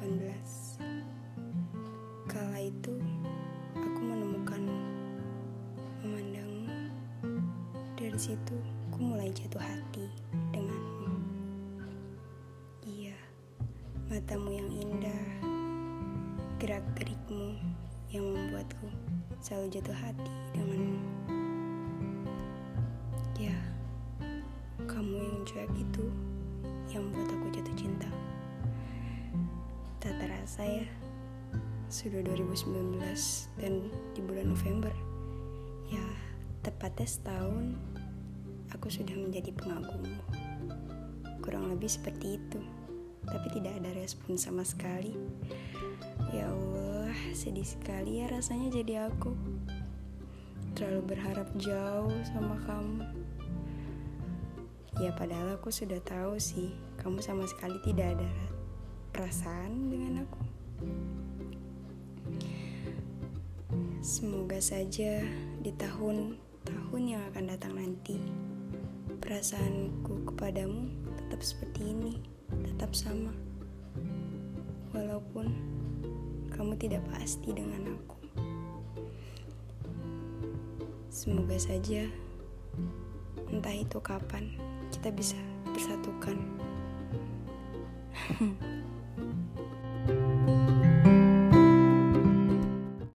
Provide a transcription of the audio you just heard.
2018 Kala itu aku menemukan Memandangmu Dari situ aku mulai jatuh hati denganmu. Iya Matamu yang indah. Gerak gerikmu yang membuatku selalu jatuh hati denganmu. Ya Kamu yang cuek itu yang membuat aku jatuh cinta. Tak terasa ya, sudah 2019 dan di bulan November. Ya, tepatnya setahun aku sudah menjadi pengagummu. Kurang lebih seperti itu. Tapi tidak ada respon sama sekali. Ya Allah, sedih sekali ya rasanya jadi aku. Terlalu berharap jauh sama kamu. Ya padahal aku sudah tahu sih, kamu sama sekali tidak ada perasaan dengan aku. Semoga saja di tahun-tahun yang akan datang nanti, perasaanku kepadamu tetap seperti ini, tetap sama. Walaupun kamu tidak pasti dengan aku. Semoga saja entah itu kapan kita bisa bersatukan.